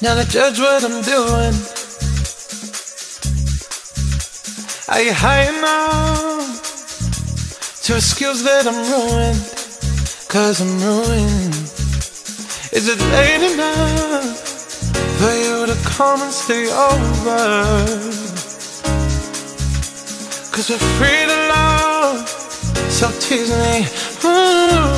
now to judge what I'm doing? Are you high enough to excuse that I'm ruined? Cause I'm ruined. Is it late enough for you to come and stay over? Cause we're free to love, so tease me. Ooh.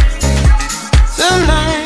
You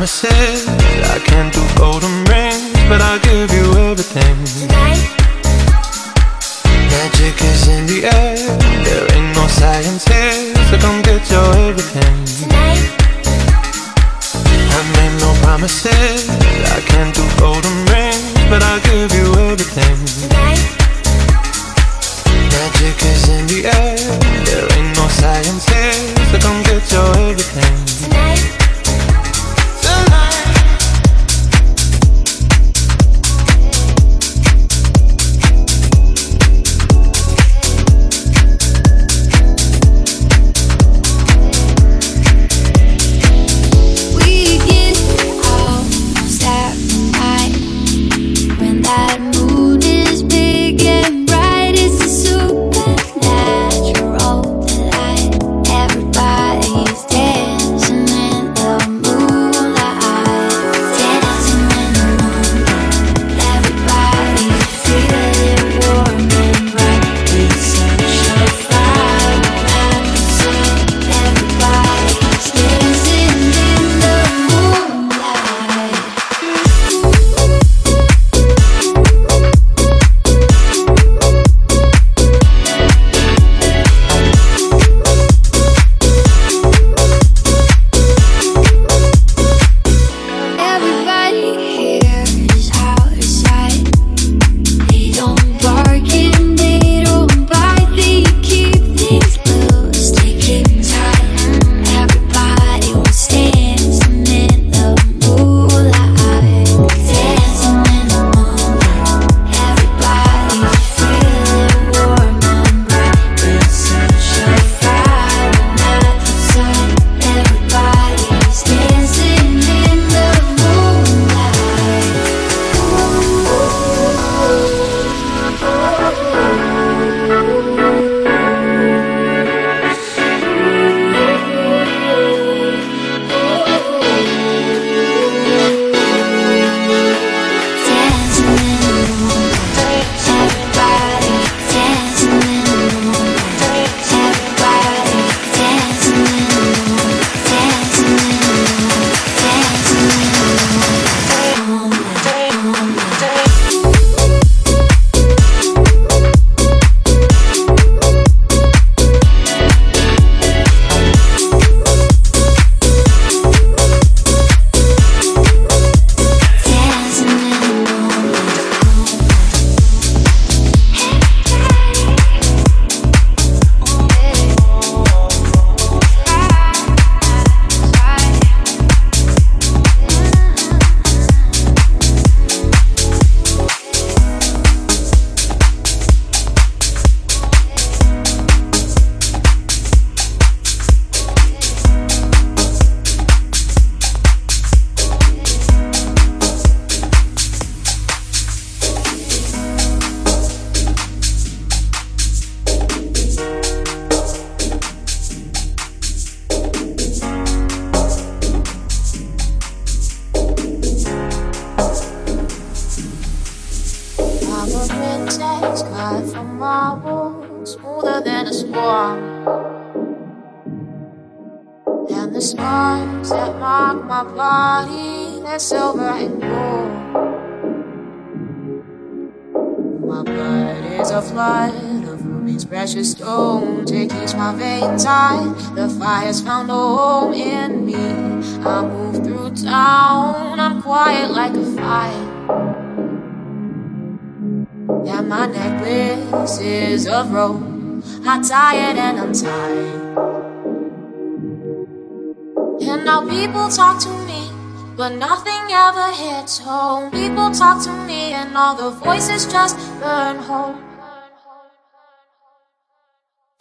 promises. I can't do golden rings, but I'll give you everything. Tonight, Magic is in the air. There ain't no science here, so come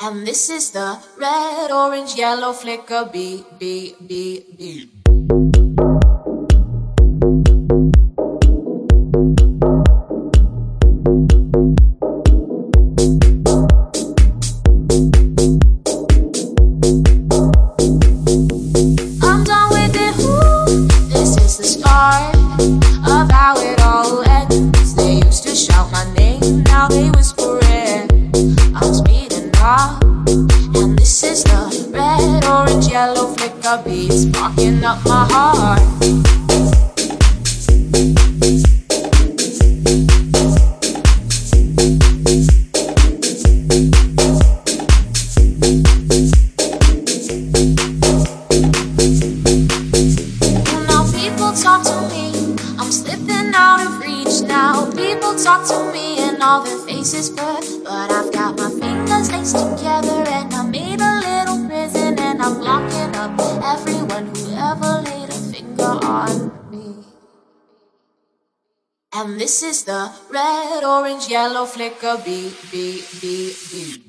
And this is the red, orange, yellow flicker b b beat, beat. yellow flicker B, B, B, B.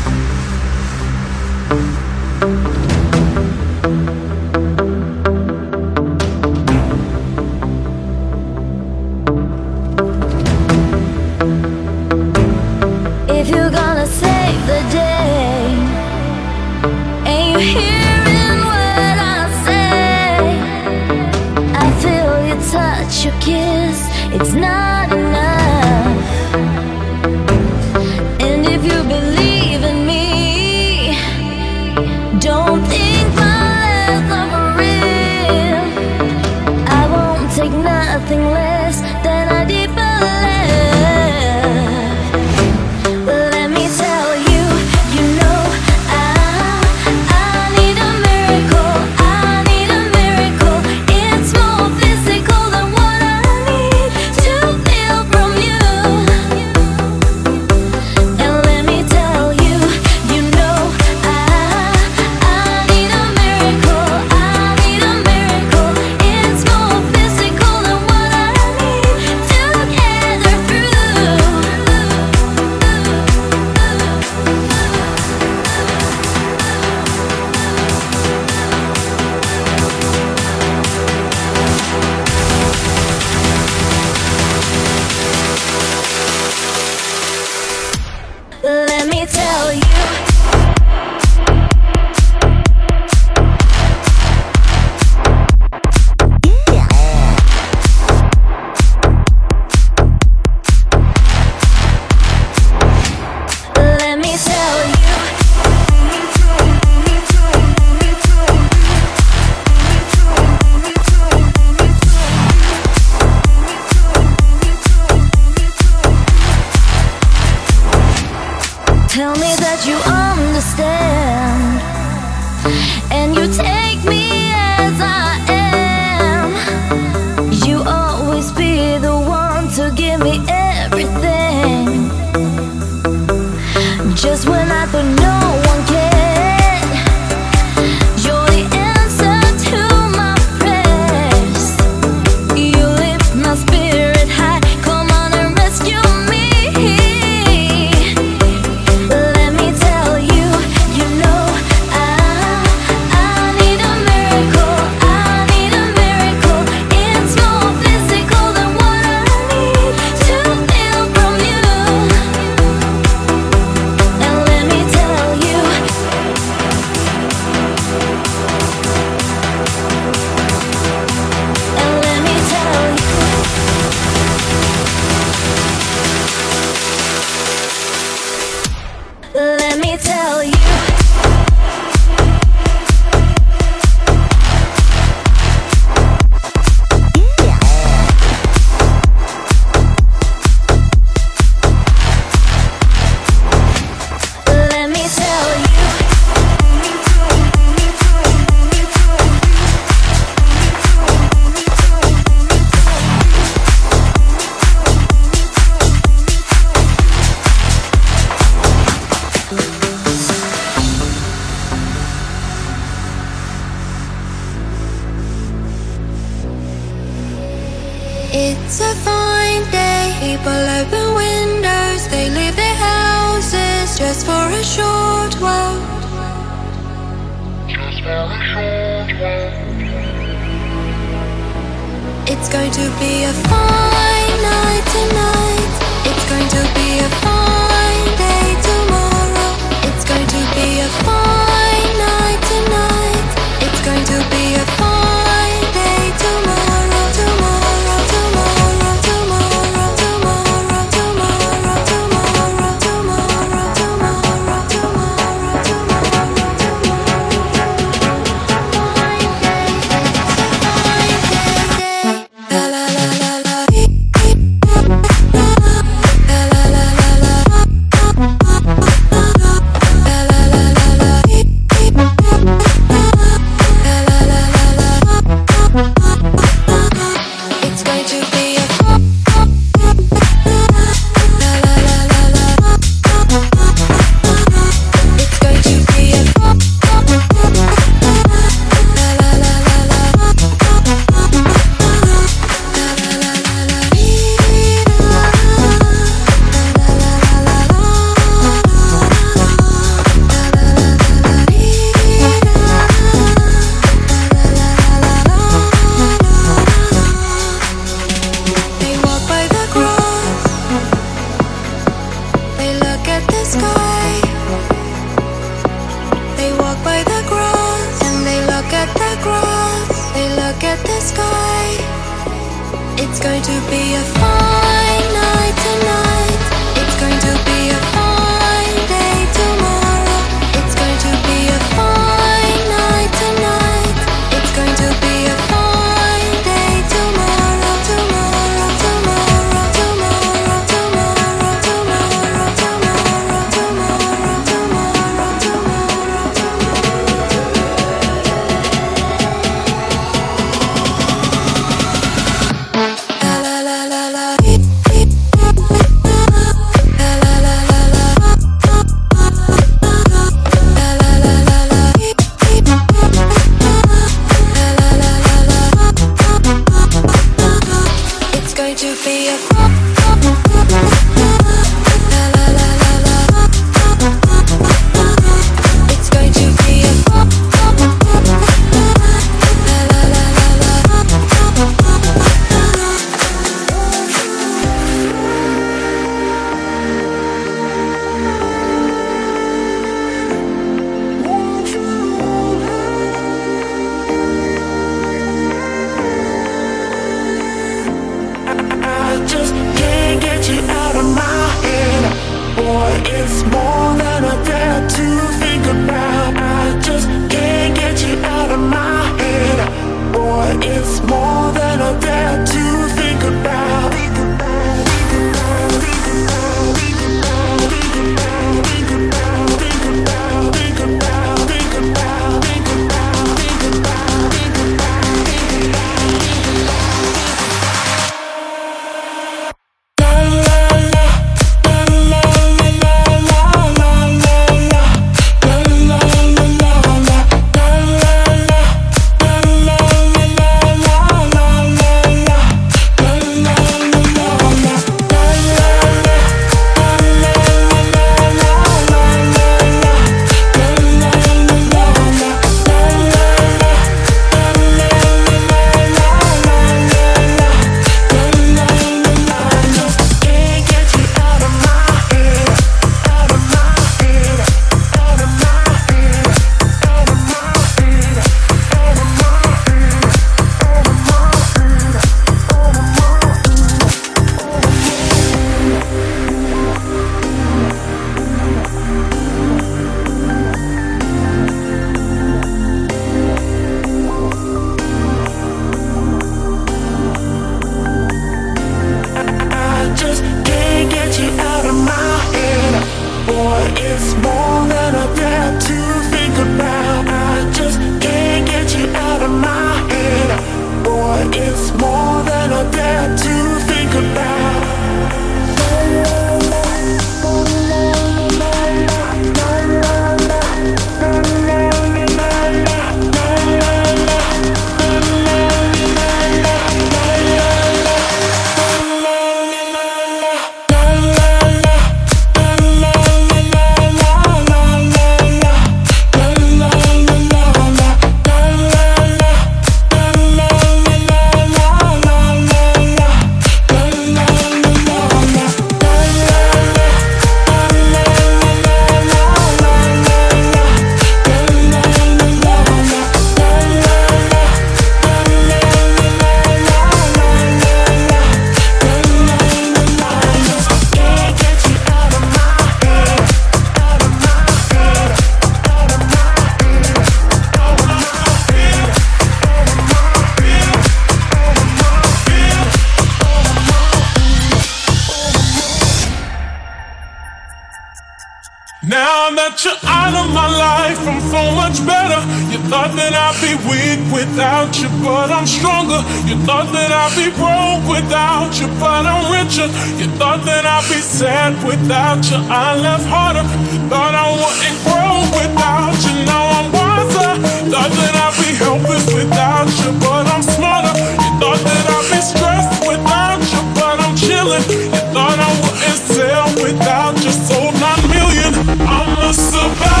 I'm so much better. You thought that I'd be weak without you, but I'm stronger. You thought that I'd be broke without you, but I'm richer. You thought that I'd be sad without you, I left harder. Thought I wouldn't grow without you, now I'm wiser. Thought that I'd be helpless without you, but I'm smarter. You thought that I'd be stressed without you, but I'm chilling. You thought I wouldn't sell without you, sold nine million. I'm a survivor.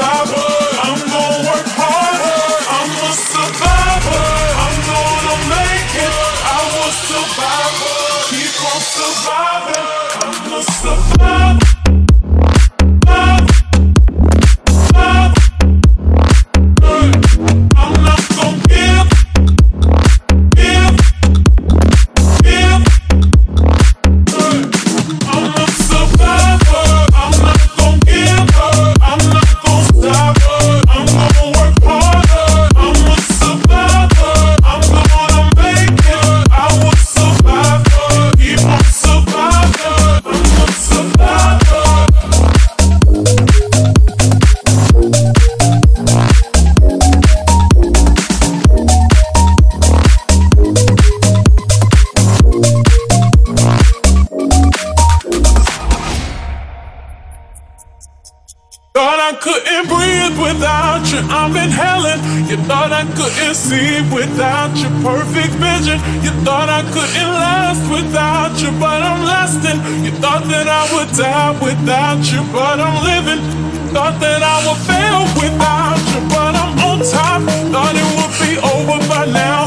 Stop. You thought I couldn't last without you, but I'm lasting. You thought that I would die without you, but I'm living. Thought that I would fail without you, but I'm on top. Thought it would be over by now,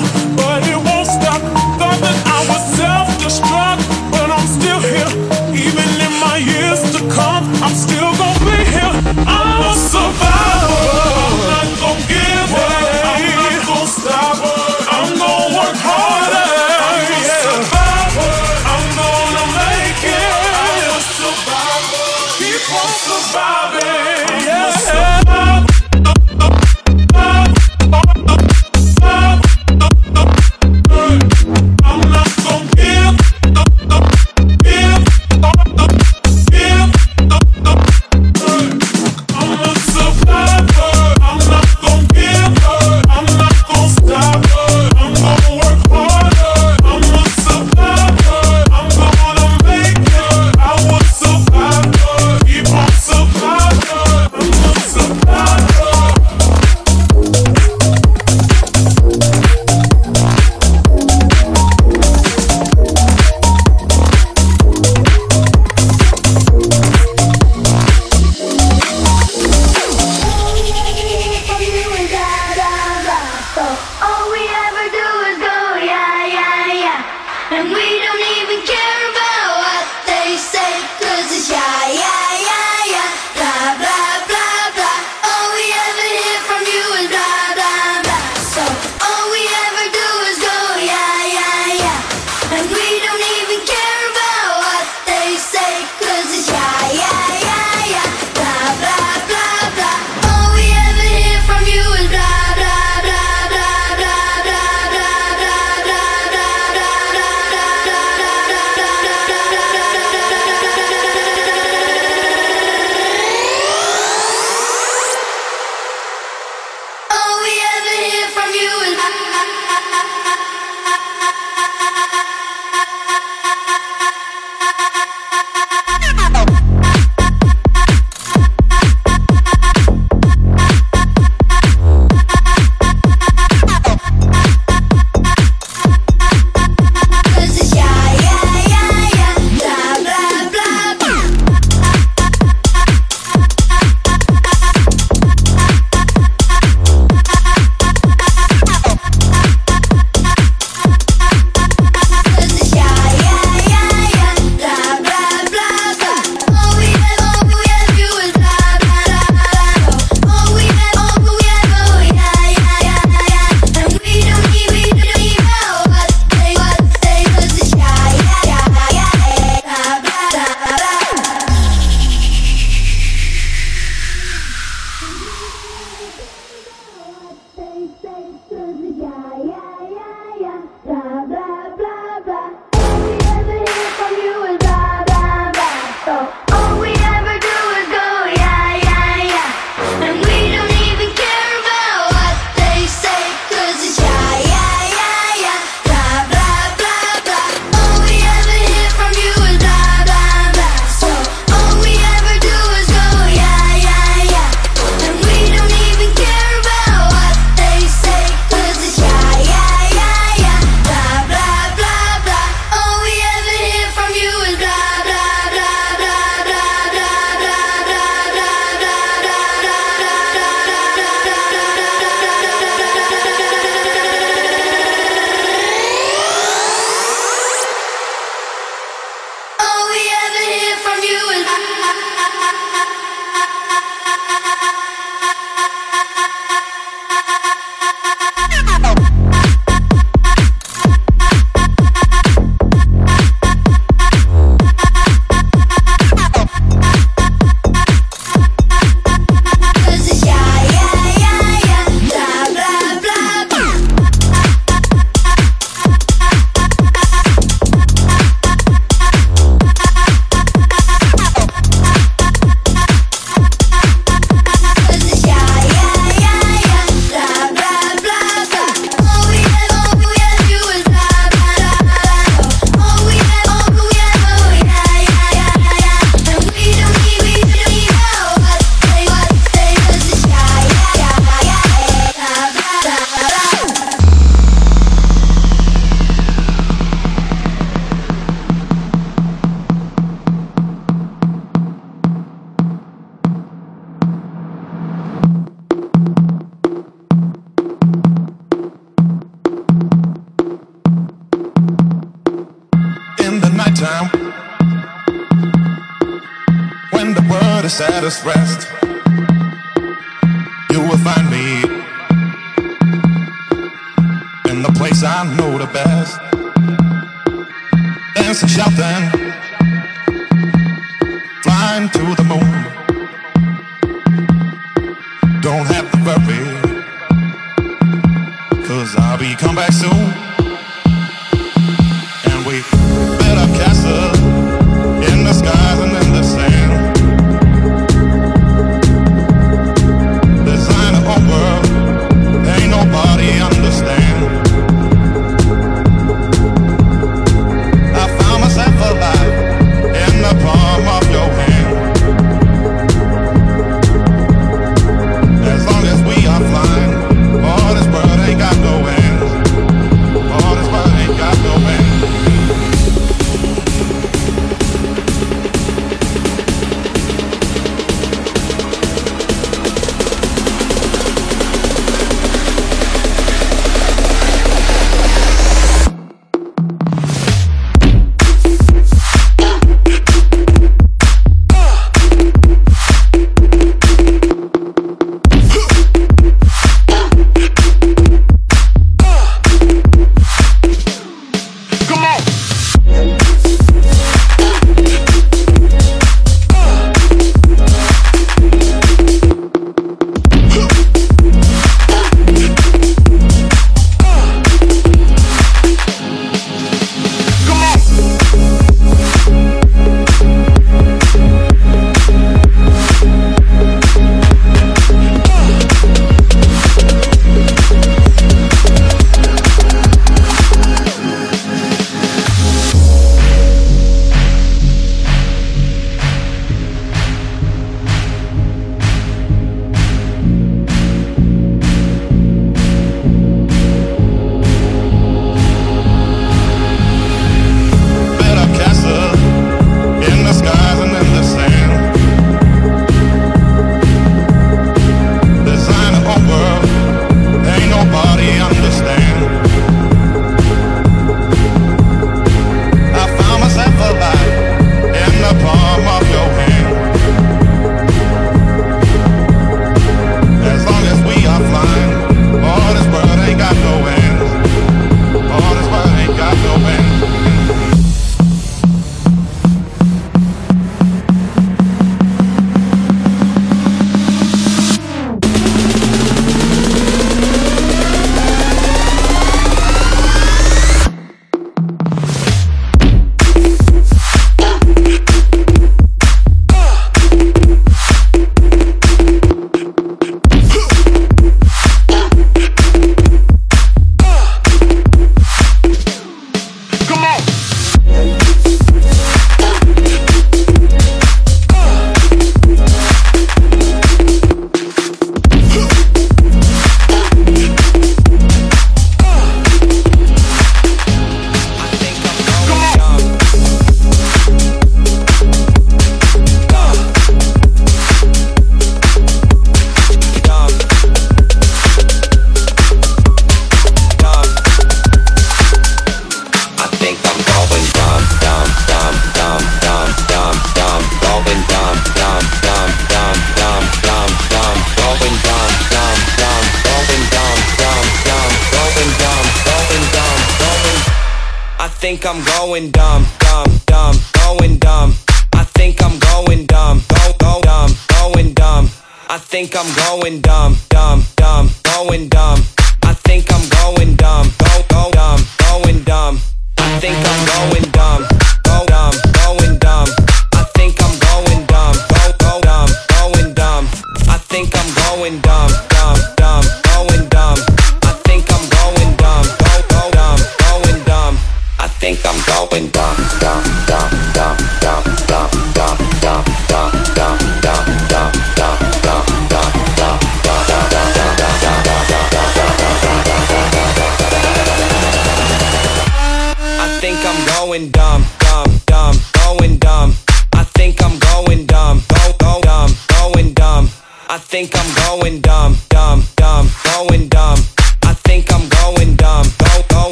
the moon.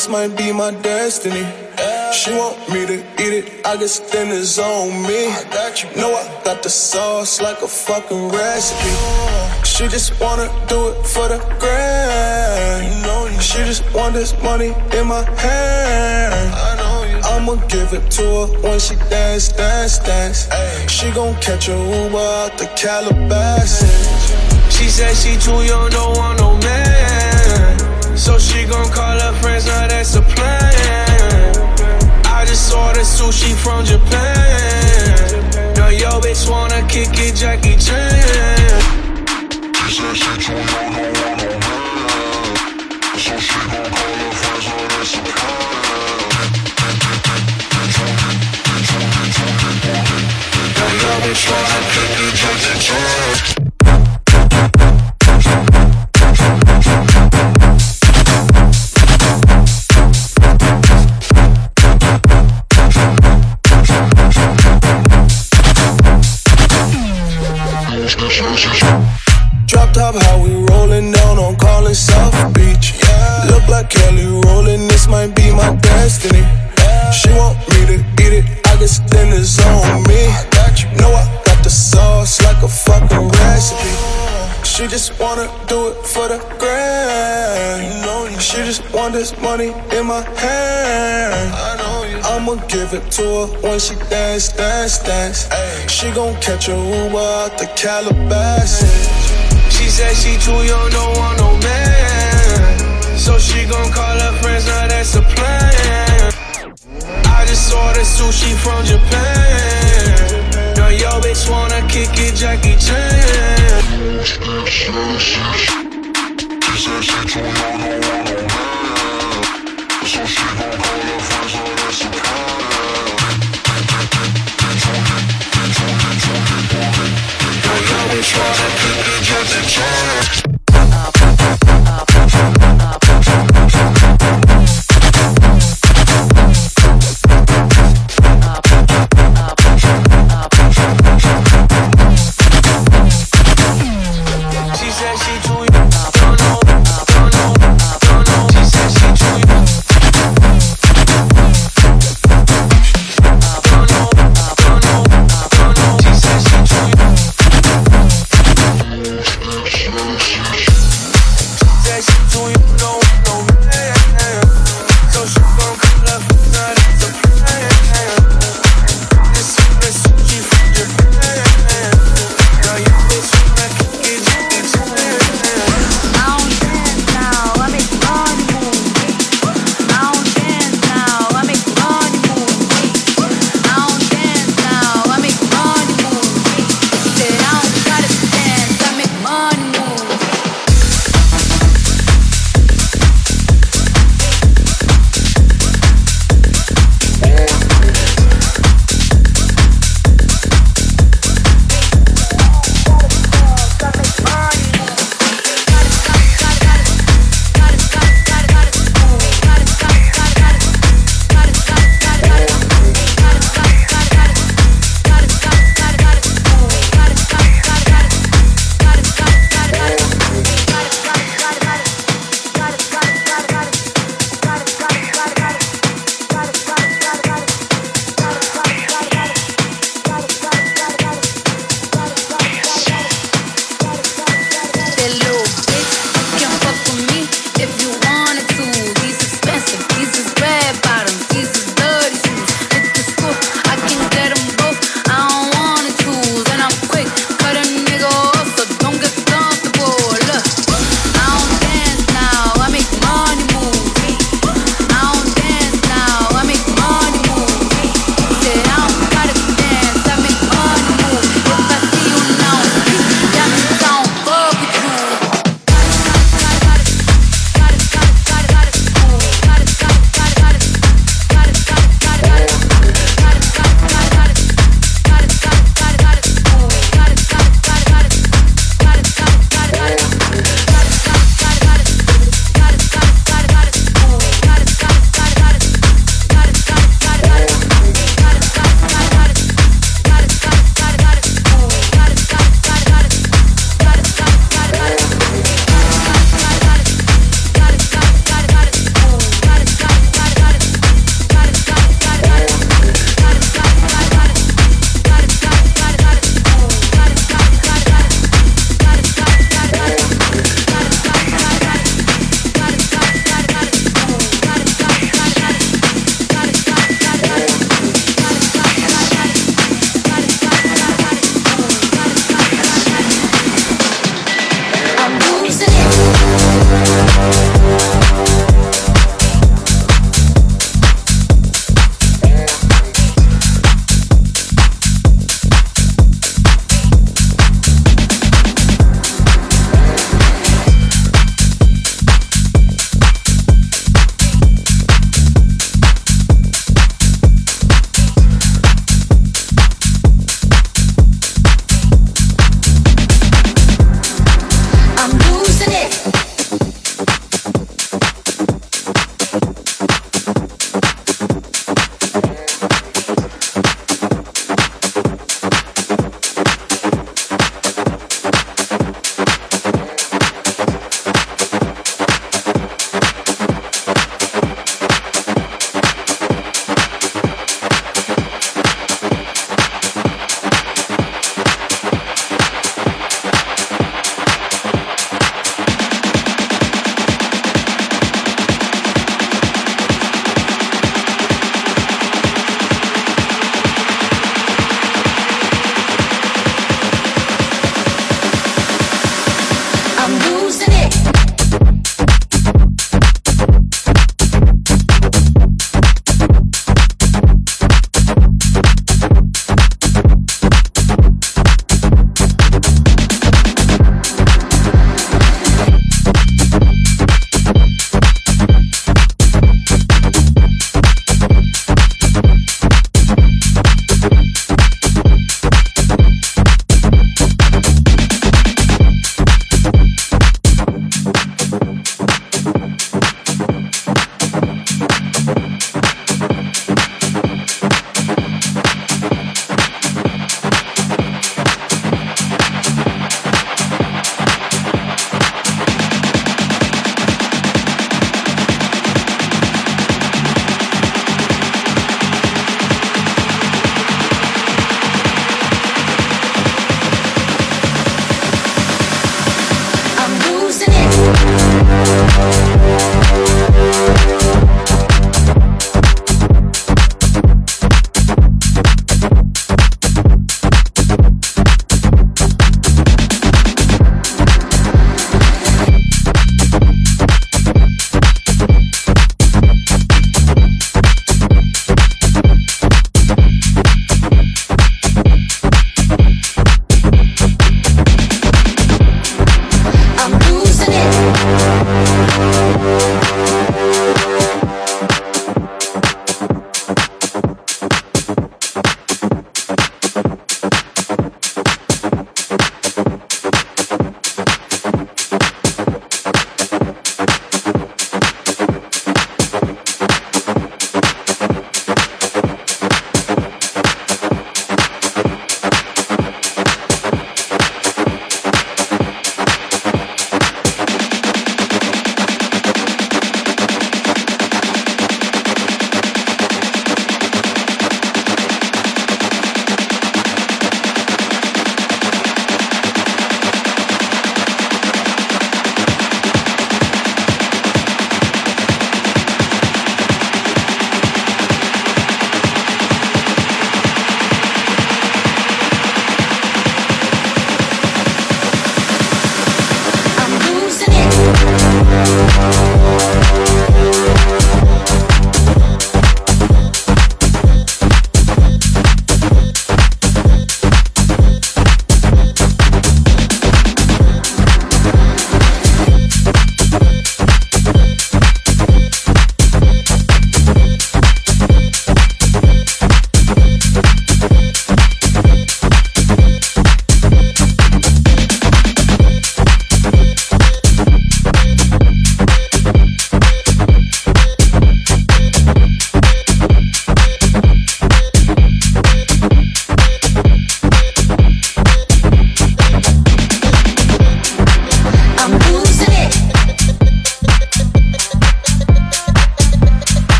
This might be my destiny. She want me to eat it, I guess then it's on me. I got you. Know I got the sauce like a fucking recipe. She just wanna do it for the grand. You know you she just want this money in my hand. I know you. I'ma give it to her when she dance, dance, dance. She gon' catch a Uber out the Calabasas. She said she too young, don't want no man. So she gon' call her friends, now that's a plan. I just ordered sushi from Japan. Now yo bitch wanna kick it, Jackie Chan. She said she too young, don't want no man. So she gon' call her friends, now that's a plan. Now yo bitch wanna kick it, Jackie Chan. Top, how we rolling down on calling South Beach. Yeah. Look like Kelly Rowland, this might be my destiny. She want me to eat it, I guess then it's on me. I got you. Know I got the sauce like a fucking recipe. She just wanna do it for the grand. You know. She just want this money in my hand. I know you. I'ma give it to her when she dance, dance, dance. She gon' catch a Uber out the Calabasas. She said she too young, don't want no man.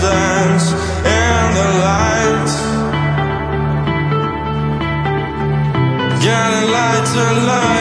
Dance in the light. Getting lighter, lighter.